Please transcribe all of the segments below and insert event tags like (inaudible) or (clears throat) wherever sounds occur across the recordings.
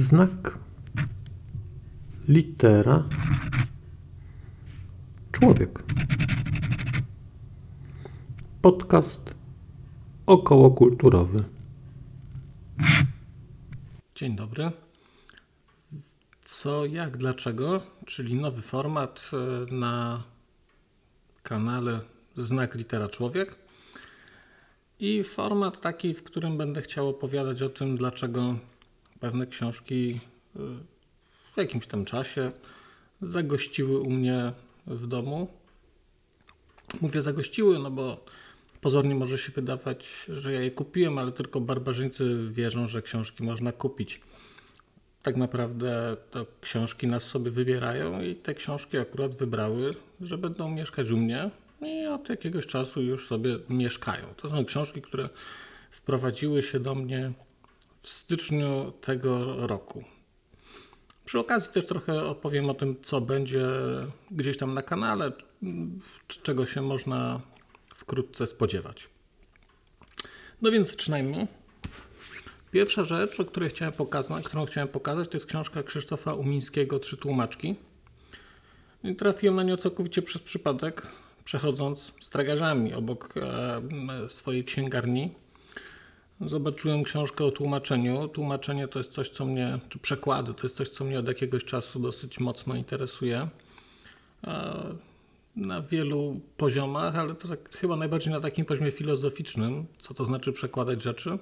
Znak. Litera. Człowiek. Podcast okołokulturowy. Dzień dobry. Co, jak, dlaczego? Czyli nowy format e, na kanale Znak Litera Człowiek. I format taki, w którym będę chciał opowiadać o tym, dlaczego pewne książki y, w jakimś tam czasie zagościły u mnie w domu. Mówię zagościły, no bo pozornie może się wydawać, że ja je kupiłem, ale tylko barbarzyńcy wierzą, że książki można kupić. Tak naprawdę to książki nas sobie wybierają i te książki akurat wybrały, że będą mieszkać u mnie i od jakiegoś czasu już sobie mieszkają. To są książki, które wprowadziły się do mnie w styczniu tego roku. Przy okazji też trochę opowiem o tym, co będzie gdzieś tam na kanale, czego się można wkrótce spodziewać. No więc zaczynajmy. Pierwsza rzecz, o której chciałem pokazać, którą chciałem pokazać, to jest książka Krzysztofa Umińskiego Trzy tłumaczki. I trafiłem na nią całkowicie przez przypadek, przechodząc z tragarzami obok swojej księgarni zobaczyłem książkę o tłumaczeniu. Tłumaczenie to jest coś, co mnie, czy przekłady, to jest coś, co mnie od jakiegoś czasu dosyć mocno interesuje. Na wielu poziomach, ale to tak, chyba najbardziej na takim poziomie filozoficznym, co to znaczy przekładać rzeczy.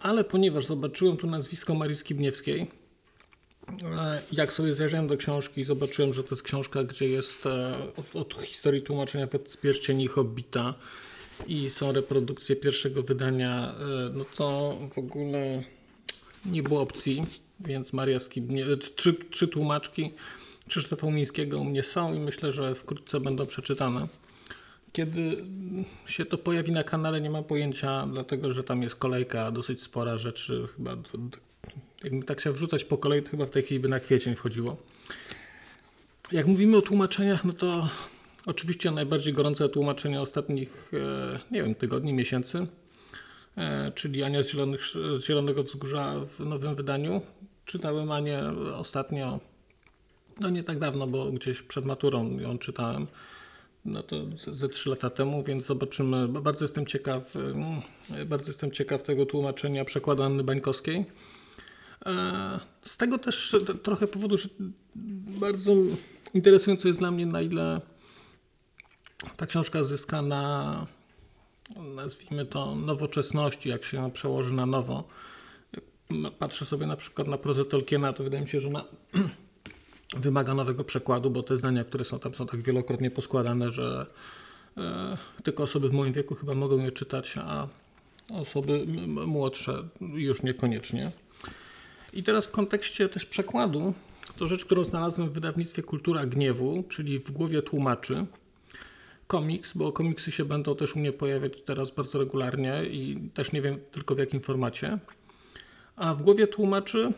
Ale ponieważ zobaczyłem tu nazwisko Marii Skibniewskiej, jak sobie zajrzałem do książki zobaczyłem, że to jest książka, gdzie jest e, od, od historii tłumaczenia pierścieni Hobbita, i są reprodukcje pierwszego wydania, e, no to w ogóle nie było opcji, więc Maria Skibnie, e, trzy, trzy tłumaczki Krzysztofa Umińskiego u mnie są i myślę, że wkrótce będą przeczytane. Kiedy się to pojawi na kanale, nie mam pojęcia, dlatego że tam jest kolejka dosyć spora rzeczy. Chyba, jakbym tak chciał wrzucać po kolei, to chyba w tej chwili by na kwiecień wchodziło. Jak mówimy o tłumaczeniach, no to Oczywiście najbardziej gorące tłumaczenie ostatnich, e, nie wiem, tygodni, miesięcy, e, czyli Ania z, Zielonych, z Zielonego Wzgórza w nowym wydaniu. Czytałem Anię ostatnio, no nie tak dawno, bo gdzieś przed maturą ją czytałem. No to ze trzy lata temu, więc zobaczymy. Bardzo jestem ciekaw, mm, bardzo jestem ciekaw tego tłumaczenia przekładu Anny Bańkowskiej. E, z tego też trochę powodu, że bardzo interesujące jest dla mnie, na ile ta książka zyska na, nazwijmy to, nowoczesności, jak się przełoży na nowo. patrzę sobie na przykład na prozę Tolkiena, to wydaje mi się, że ona (clears throat) wymaga nowego przekładu, bo te zdania, które są tam, są tak wielokrotnie poskładane, że e, tylko osoby w moim wieku chyba mogą je czytać, a osoby młodsze już niekoniecznie. I teraz w kontekście też przekładu, to rzecz, którą znalazłem w wydawnictwie Kultura Gniewu, czyli w głowie tłumaczy komiks, bo komiksy się będą też u mnie pojawiać teraz bardzo regularnie i też nie wiem tylko w jakim formacie. A w głowie tłumaczy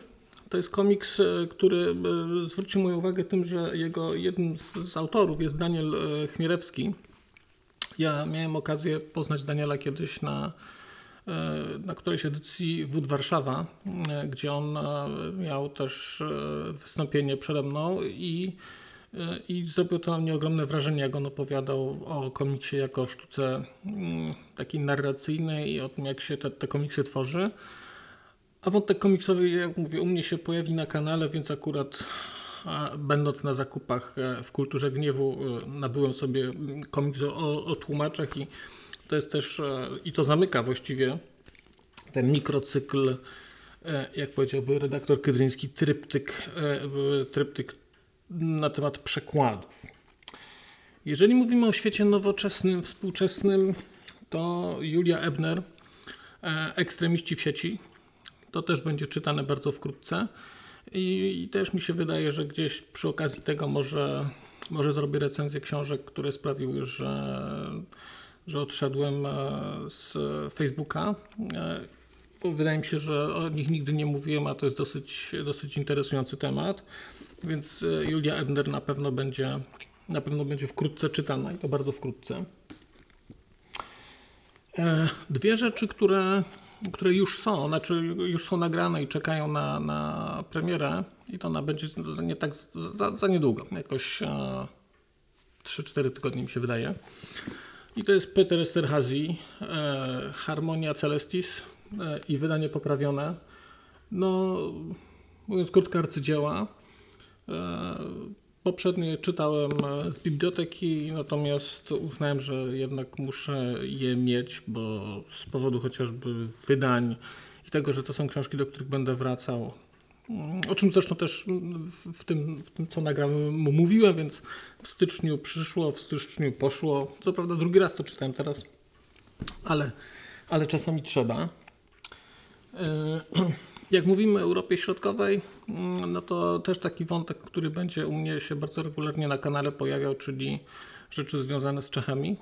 to jest komiks, e, który e, zwrócił moją uwagę tym, że jego jednym z, autorów jest Daniel e, Chmierewski. Ja miałem okazję poznać Daniela kiedyś na, na którejś edycji Wód Warszawa, gdzie on miał też wystąpienie przede mną i i zrobiło to na mnie ogromne wrażenie, jak on opowiadał o komiksie jako o sztuce mm, takiej narracyjnej i o tym, jak się te, te komiksy tworzy. A wątek komiksowy, jak mówię, u mnie się pojawi na kanale, więc akurat będąc na zakupach e, w kulturze gniewu, e, nabyłem sobie komiks o, o tłumaczach i to jest też, e, i to zamyka właściwie ten mikrocykl, jak powiedziałby redaktor Kydryński, tryptyk, tryptyk na temat przekładów. Jeżeli mówimy o świecie nowoczesnym, współczesnym, to Julia Ebner, e, Ekstremiści w sieci, to też będzie czytane bardzo wkrótce. I, I, też mi się wydaje, że gdzieś przy okazji tego może, może zrobię recenzję książek, które sprawiły, że, że odszedłem e, z Facebooka. E, wydaje mi się, że o nich nigdy nie mówiłem, a to jest dosyć, dosyć interesujący temat. Więc e, Julia Ebner na pewno będzie, na pewno będzie wkrótce czytana i to bardzo wkrótce. E, dwie rzeczy, które które już są, znaczy już są nagrane i czekają na, na premierę i to ona będzie nie tak za, za niedługo, jakoś e, 3-4 tygodnie mi się wydaje. I to jest Peter Esterhazy, e, Harmonia Celestis e, i wydanie poprawione. No, mówiąc krótko, arcydzieła. E, poprzednie czytałem z biblioteki, natomiast uznałem, że jednak muszę je mieć, bo z powodu chociażby wydań i tego, że to są książki, do których będę wracał. Mm, O czym zresztą też w tym, w tym co nagrałem, mówiłem, więc w styczniu przyszło, w styczniu poszło. Co prawda, drugi raz to czytałem teraz, ale, ale czasami trzeba. E, (clears throat) Jak mówimy o Europie Środkowej, mm, no to też taki wątek, który będzie u mnie się bardzo regularnie na kanale pojawiał, czyli rzeczy związane z Czechami.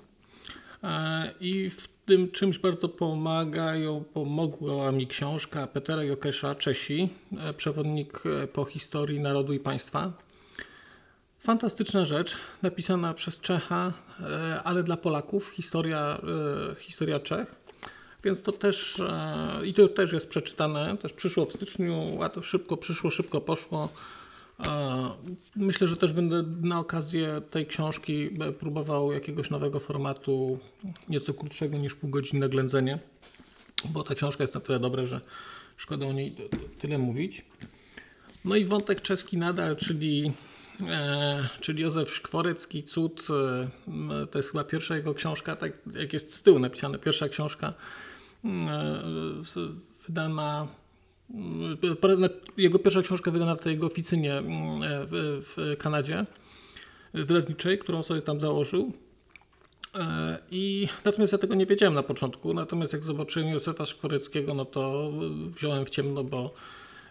E, I w tym czymś bardzo pomagają, pomogła mi książka Petera Jokesza, Czesi, e, przewodnik e, po historii narodu i państwa. Fantastyczna rzecz, napisana przez Czecha, ale dla Polaków, historia, historia Czech. Więc to też, e, i to też jest przeczytane, też przyszło w styczniu, łatwo, szybko przyszło, szybko poszło. E, Myślę, że też będę na okazję tej książki e, próbował jakiegoś nowego formatu, nieco krótszego niż półgodzinne ględzenie, bo ta książka jest na tyle dobra, że szkoda o niej tyle mówić. No i wątek czeski nadal, czyli, czyli Józef Szkworecki, Cud. To jest chyba pierwsza jego książka, tak jak jest z tyłu napisane, pierwsza książka wydana. Jego pierwsza książka wydana w tej jego oficynie m, e, w, w Kanadzie, wydawniczej, którą sobie tam założył. E, I natomiast ja tego nie wiedziałem na początku, natomiast jak zobaczyłem Józefa Szkworeckiego, no to wziąłem w ciemno, bo,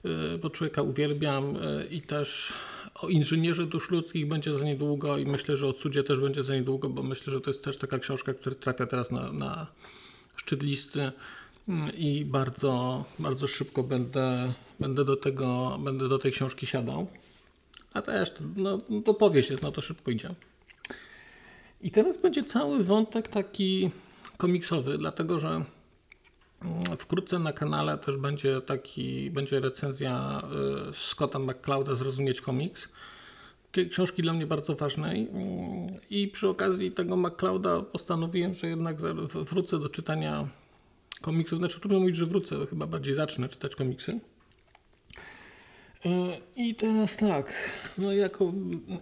e, bo człowieka uwielbiam e, i też o inżynierze dusz ludzkich będzie za niedługo i myślę, że o cudzie też będzie za niedługo, bo myślę, że to jest też taka książka, która trafia teraz na, na szczyt listy mm, i bardzo, bardzo szybko będę, będę, do tego, będę do tej książki siadał. A też, no, to powieść jest, no to szybko idzie. I teraz będzie cały wątek taki komiksowy, dlatego że mm, wkrótce na kanale też będzie taki, będzie recenzja y, Scotta McClouda Zrozumieć komiks. Książki dla mnie bardzo ważnej mm, i przy okazji tego McClouda postanowiłem, że jednak wrócę do czytania komiksów. Znaczy trudno mówić, że wrócę, chyba bardziej zacznę czytać komiksy. E, I teraz tak, no jako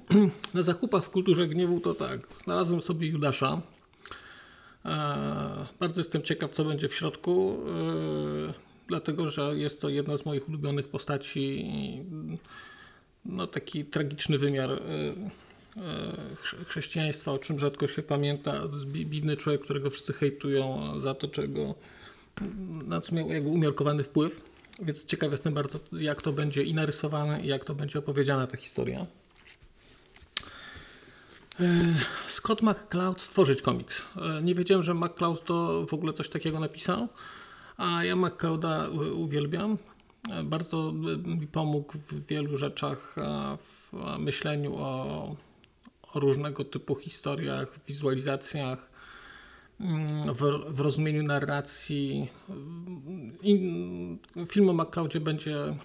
(clears throat) na zakupach w kulturze gniewu to tak, znalazłem sobie Judasza. E, Bardzo jestem ciekaw, co będzie w środku, e, dlatego że jest to jedna z moich ulubionych postaci. No, taki tragiczny wymiar e, e, chrze- chrześcijaństwa, o czym rzadko się pamięta. Biedny człowiek, którego wszyscy hejtują za to, czego na co miał jakby umiarkowany wpływ. Więc ciekaw jestem bardzo, jak to będzie i narysowane, i jak to będzie opowiedziana ta historia. E, Scott McCloud stworzyć komiks. Nie wiedziałem, że McCloud to w ogóle coś takiego napisał, a ja McClouda uwielbiam. Bardzo e, mi pomógł w wielu rzeczach, e, w myśleniu o, o różnego typu historiach, wizualizacjach, mm, w, w rozumieniu narracji. I, film o McCloudzie będzie e,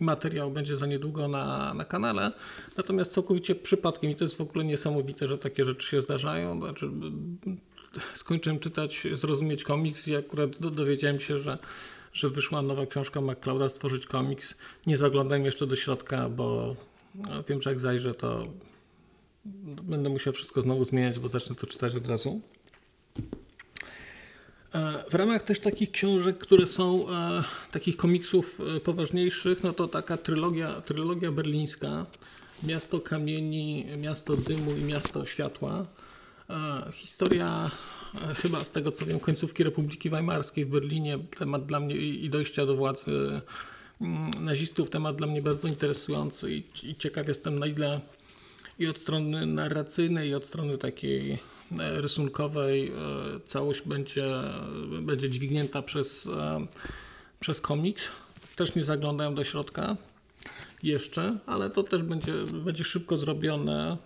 i materiał będzie za niedługo na, na kanale. Natomiast całkowicie przypadkiem, i to jest w ogóle niesamowite, że takie rzeczy się zdarzają. Znaczy, skończyłem czytać, zrozumieć komiks i akurat do, dowiedziałem się, że, że wyszła nowa książka McClouda, stworzyć komiks. Nie zaglądałem jeszcze do środka, bo no, wiem, że jak zajrzę, to będę musiał wszystko znowu zmieniać, bo zacznę to czytać od razu. E, W ramach też takich książek, które są e, takich komiksów e, poważniejszych, no to taka trylogia, trylogia berlińska, Miasto Kamieni, Miasto Dymu i Miasto Światła. E, historia e, chyba z tego co wiem końcówki Republiki Weimarskiej w Berlinie, temat dla mnie i dojścia do władzy mm, nazistów, temat dla mnie bardzo interesujący i, i ciekaw jestem na ile i od strony narracyjnej, i od strony takiej e, rysunkowej e, całość będzie, będzie dźwignięta przez, e, przez komiks. Też nie zaglądają do środka jeszcze, ale to też będzie, będzie szybko zrobione,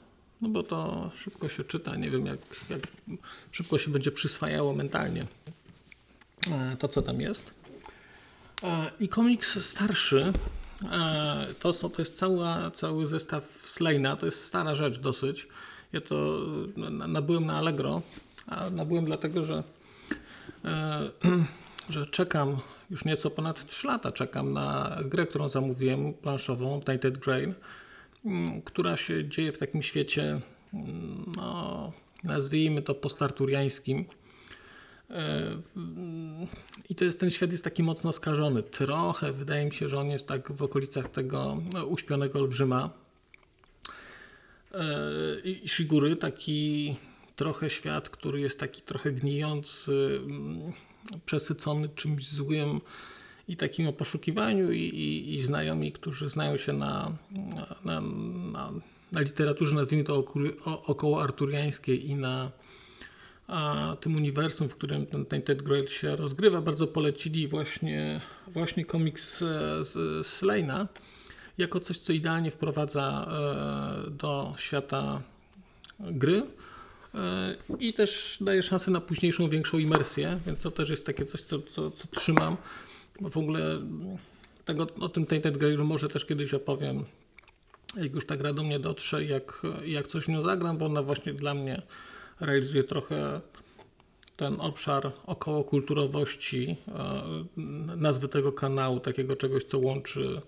no bo to szybko się czyta, nie wiem jak, jak szybko się będzie przyswajało mentalnie. e, to co tam jest. E, I komiks starszy, e, to, to jest cała, cały zestaw Slejna, to jest stara rzecz dosyć. Ja to na- nabyłem na Allegro, a nabyłem dlatego, że, (clears throat) że czekam już nieco ponad 3 lata, czekam na grę, którą zamówiłem, planszową, Tainted Grail, mm, która się dzieje w takim świecie, mm, no, nazwijmy to postarturiańskim. E, I to jest, ten świat jest taki mocno skażony. Trochę wydaje mi się, że on jest tak w okolicach tego no, uśpionego olbrzyma. E, I i Shigury, taki trochę świat, który jest taki trochę gnijący, mm, przesycony czymś złym i takim o poszukiwaniu i, i, i znajomi, którzy znają się na, na, na, na literaturze, nazwijmy to około arturiańskiej i na a tym uniwersum, w którym ten Tainted Grail się rozgrywa, bardzo polecili właśnie, właśnie komiks z, z Slejna jako coś, co idealnie wprowadza e, do świata gry e, i też daje szansę na późniejszą, większą imersję, więc to też jest takie coś, co, co, co trzymam. W ogóle tego, o tym Tainted Grailu może też kiedyś opowiem, jak już ta gra do mnie dotrze, jak, jak coś nią zagram, bo ona właśnie dla mnie realizuje trochę ten obszar około kulturowości, e, nazwy tego kanału, takiego czegoś, co łączy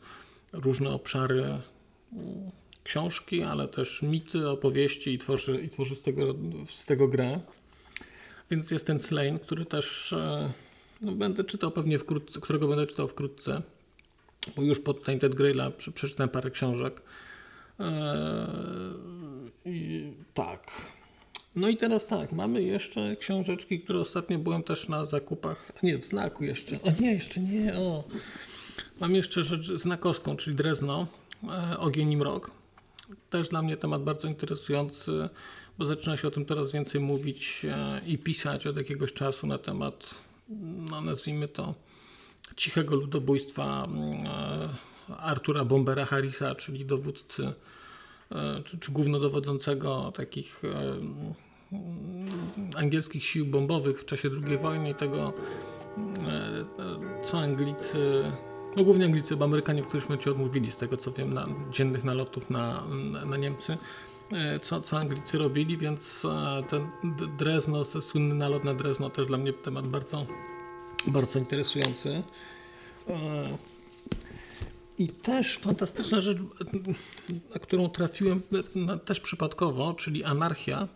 różne obszary mm, książki, ale też mity, opowieści i tworzy, i tworzy z, tego, z tego grę. Więc jest ten Slane, który też e, no, będę czytał pewnie wkrótce, którego będę czytał wkrótce, bo już pod Tainted Graila prze- przeczytałem parę książek. E, i, tak. No i teraz tak, mamy jeszcze książeczki, które ostatnio byłem też na zakupach. Nie, w znaku jeszcze. O nie, jeszcze nie. O. Mam jeszcze rzecz znakowską, czyli Drezno, e, Ogień i Mrok. Też dla mnie temat bardzo interesujący, bo zaczyna się o tym coraz więcej mówić e, i pisać od jakiegoś czasu na temat, no nazwijmy to, cichego ludobójstwa e, Artura Bombera Harrisa, czyli dowódcy, e, czy, czy głównodowodzącego takich e, mm, angielskich sił bombowych w czasie II wojny i tego, co Anglicy, no głównie Anglicy, bo Amerykanie w którymś momencie odmówili, z tego co wiem, na dziennych nalotów na, na, Niemcy, co, co Anglicy robili, więc e, ten Drezno, słynny nalot na Drezno też dla mnie temat bardzo, bardzo interesujący. E, I też fantastyczna rzecz, na którą trafiłem też przypadkowo, czyli Anarchia.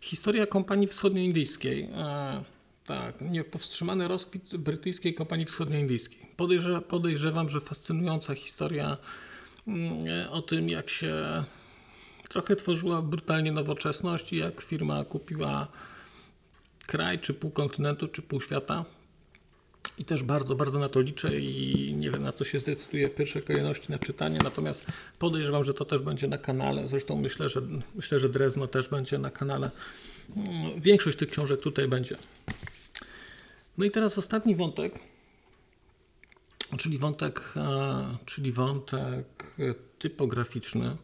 Historia kompanii wschodnioindyjskiej. E, tak, niepowstrzymany rozkwit brytyjskiej kompanii wschodnioindyjskiej. Podejrze, podejrzewam, że fascynująca historia mm, o tym, jak się trochę tworzyła brutalnie nowoczesność i jak firma kupiła kraj, czy pół kontynentu, czy pół świata. I też bardzo, bardzo na to liczę i nie wiem na co się zdecyduje w pierwszej kolejności na czytanie, natomiast podejrzewam, że to też będzie na kanale. Zresztą myślę, że myślę, że Drezno też będzie na kanale. Mm, Większość tych książek tutaj będzie. No i teraz ostatni wątek, czyli wątek, e, czyli wątek typograficzny,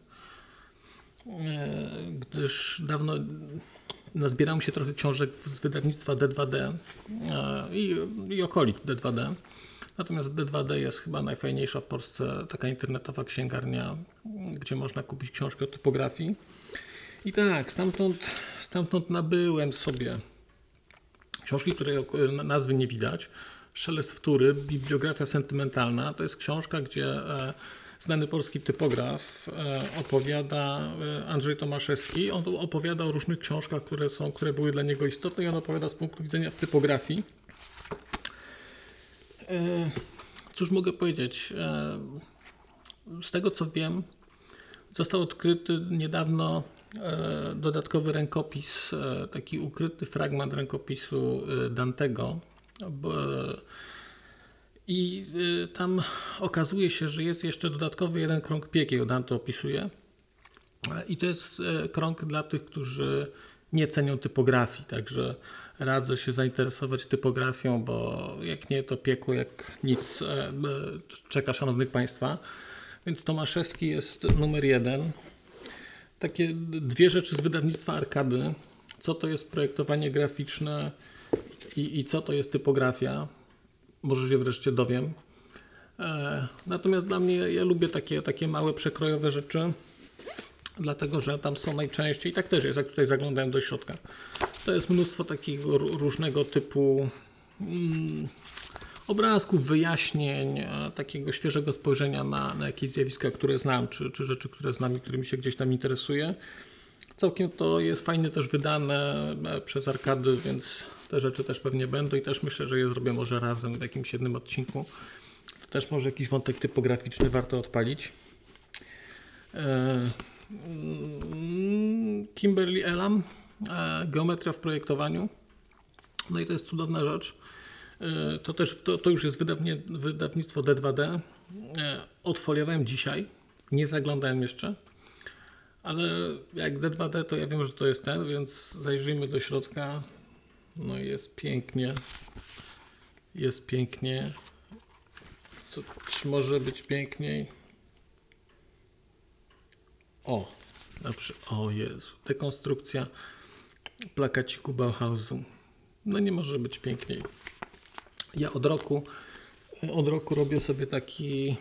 gdyż dawno nazbierałem się trochę książek z wydawnictwa D2D e, i, i okolic D2D. Natomiast w D2D jest chyba najfajniejsza w Polsce taka internetowa księgarnia, gdzie można kupić książkę o typografii. I tak, stamtąd, stamtąd nabyłem sobie książki, której nazwy nie widać. Szelest wtóry, bibliografia sentymentalna. To jest książka, gdzie e, znany polski typograf e, opowiada, e, Andrzej Tomaszewski, on opowiada o różnych książkach, które, są, które były dla niego istotne i on opowiada z punktu widzenia typografii. E, Cóż mogę powiedzieć? Z tego co wiem, został odkryty niedawno dodatkowy rękopis, taki ukryty fragment rękopisu Dantego. I e, tam okazuje się, że jest jeszcze dodatkowy jeden krąg piekiel, Dante opisuje. I to jest e, krąg dla tych, którzy nie cenią typografii, także radzę się zainteresować typografią, bo jak nie, to piekło jak nic e, czeka szanownych Państwa. Więc Tomaszewski jest numer jeden. Takie dwie rzeczy z wydawnictwa Arkady. Co to jest projektowanie graficzne i, i co to jest typografia. Może się wreszcie dowiem. E, natomiast dla mnie ja lubię takie, takie małe, przekrojowe rzeczy, dlatego że tam są najczęściej, i tak też jest, jak tutaj zaglądałem do środka, to jest mnóstwo takiego różnego typu mm, obrazków, wyjaśnień, e, takiego świeżego spojrzenia na, na jakieś zjawiska, które znam, czy, czy rzeczy, które znam i którymi się gdzieś tam interesuję. Całkiem to jest fajnie też wydane e, przez arkady, więc te rzeczy też pewnie będą i też myślę, że je zrobię może razem w jakimś jednym odcinku. Też może jakiś wątek typograficzny warto odpalić. E, Kimberly Elam, geometria w projektowaniu. No i to jest cudowna rzecz. To też to, to już jest wydawnie, wydawnictwo D2D. Odfoliowałem dzisiaj, nie zaglądałem jeszcze. Ale jak D2D, to ja wiem, że to jest ten, więc zajrzyjmy do środka. No jest pięknie. Jest pięknie. Co, czy może być piękniej? O, dobrze. O Jezu. Dekonstrukcja plakaciku Bauhausu. No nie może być piękniej. Ja od roku, od roku robię sobie taki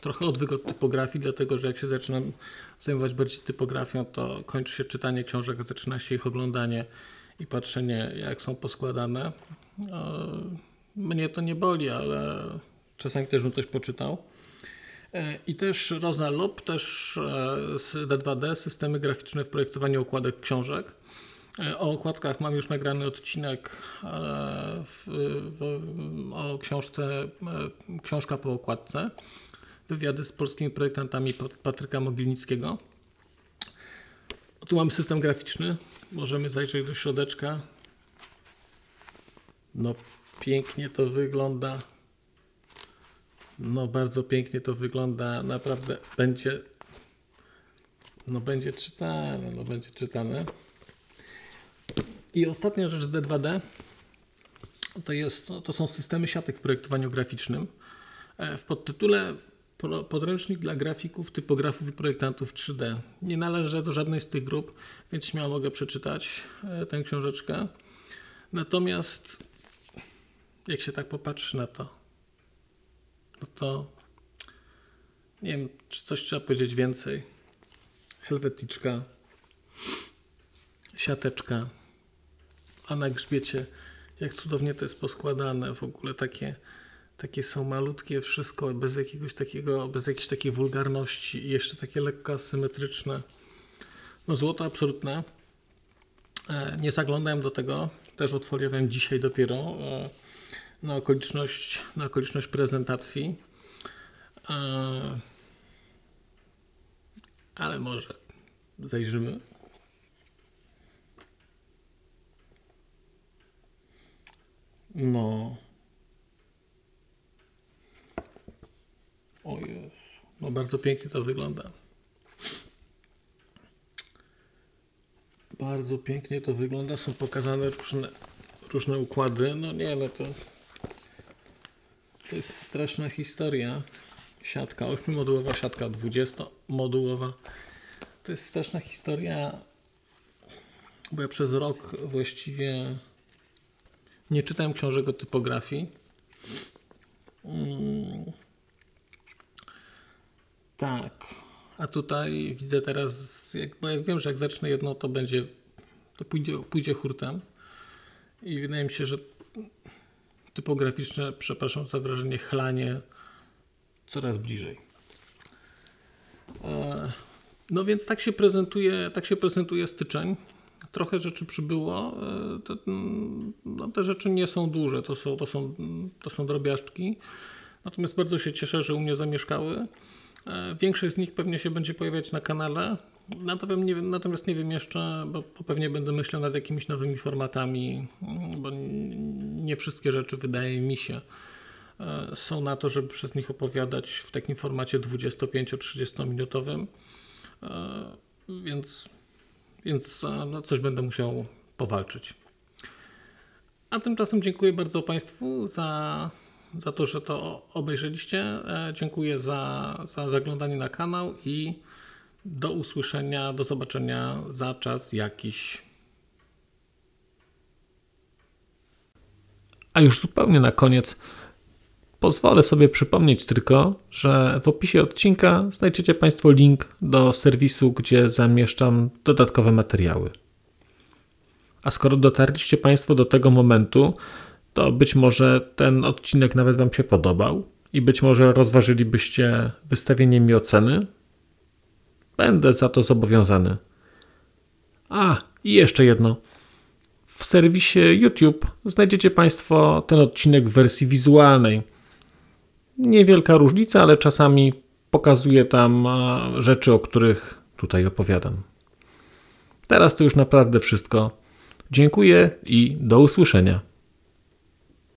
trochę odwyk od typografii, dlatego że jak się zaczynam zajmować bardziej typografią, to kończy się czytanie książek, zaczyna się ich oglądanie i patrzenie, jak są poskładane. E, mnie to nie boli, ale czasami też bym coś poczytał. E, I też Rosa Lob, też e, z D2D, systemy graficzne w projektowaniu okładek książek. O okładkach mam już nagrany odcinek w, w, o książce Książka po okładce wywiady z polskimi projektantami Patryka Mogilnickiego. Tu mamy system graficzny. Możemy zajrzeć do środeczka. No, pięknie to wygląda. No, bardzo pięknie to wygląda. Naprawdę będzie. No, będzie czytane. No, będzie czytane. I ostatnia rzecz z D2D to, jest, to są systemy siatek w projektowaniu graficznym. E, w podtytule Podręcznik dla grafików, typografów i projektantów 3D. Nie należę do żadnej z tych grup, więc śmiało mogę przeczytać e, tę książeczkę. Natomiast jak się tak popatrzy na to, no to nie wiem, czy coś trzeba powiedzieć więcej. Helwetyczka, siateczka, a na grzbiecie jak cudownie to jest poskładane, w ogóle takie takie są malutkie, wszystko bez jakiegoś takiego, bez jakiejś takiej wulgarności i jeszcze takie lekko asymetryczne. No złoto absolutne. E, nie zaglądałem do tego, też odfoliowałem dzisiaj dopiero e, na okoliczność, na okoliczność prezentacji. E, ale może zajrzymy. No. O Jezu. No bardzo pięknie to wygląda. Bardzo pięknie to wygląda. Są pokazane różne, różne układy. No nie, no to to jest straszna historia. Siatka 8-modułowa, siatka 20-modułowa. To jest straszna historia, bo ja przez rok właściwie nie czytałem książek o typografii. Tak. A tutaj widzę teraz, jak, bo jak wiem, że jak zacznę jedno, to będzie, to pójdzie, pójdzie hurtem. I wydaje mi się, że typograficzne, przepraszam za wrażenie, chlanie coraz bliżej. E, no więc tak się prezentuje, tak się prezentuje styczeń. Trochę rzeczy przybyło. Te, no, te rzeczy nie są duże, to są, to, są, to są drobiażdżki. Natomiast bardzo się cieszę, że u mnie zamieszkały. E, większość z nich pewnie się będzie pojawiać na kanale, natomiast nie, natomiast nie wiem jeszcze, bo, pewnie będę myślał nad jakimiś nowymi formatami, bo nie wszystkie rzeczy, wydaje mi się, e, są na to, żeby przez nich opowiadać w takim formacie 25-30 minutowym, e, więc, więc no coś będę musiał powalczyć. A tymczasem dziękuję bardzo Państwu za za to, że to obejrzeliście. E, dziękuję za, za zaglądanie na kanał i do usłyszenia, do zobaczenia za czas jakiś. A już zupełnie na koniec pozwolę sobie przypomnieć tylko, że w opisie odcinka znajdziecie Państwo link do serwisu, gdzie zamieszczam dodatkowe materiały. A skoro dotarliście Państwo do tego momentu, to być może ten odcinek nawet Wam się podobał i być może rozważylibyście wystawienie mi oceny. Będę za to zobowiązany. A, i jeszcze jedno. W serwisie YouTube znajdziecie Państwo ten odcinek w wersji wizualnej. Niewielka różnica, ale czasami pokazuję tam rzeczy, o których tutaj opowiadam. Teraz to już naprawdę wszystko. Dziękuję i do usłyszenia.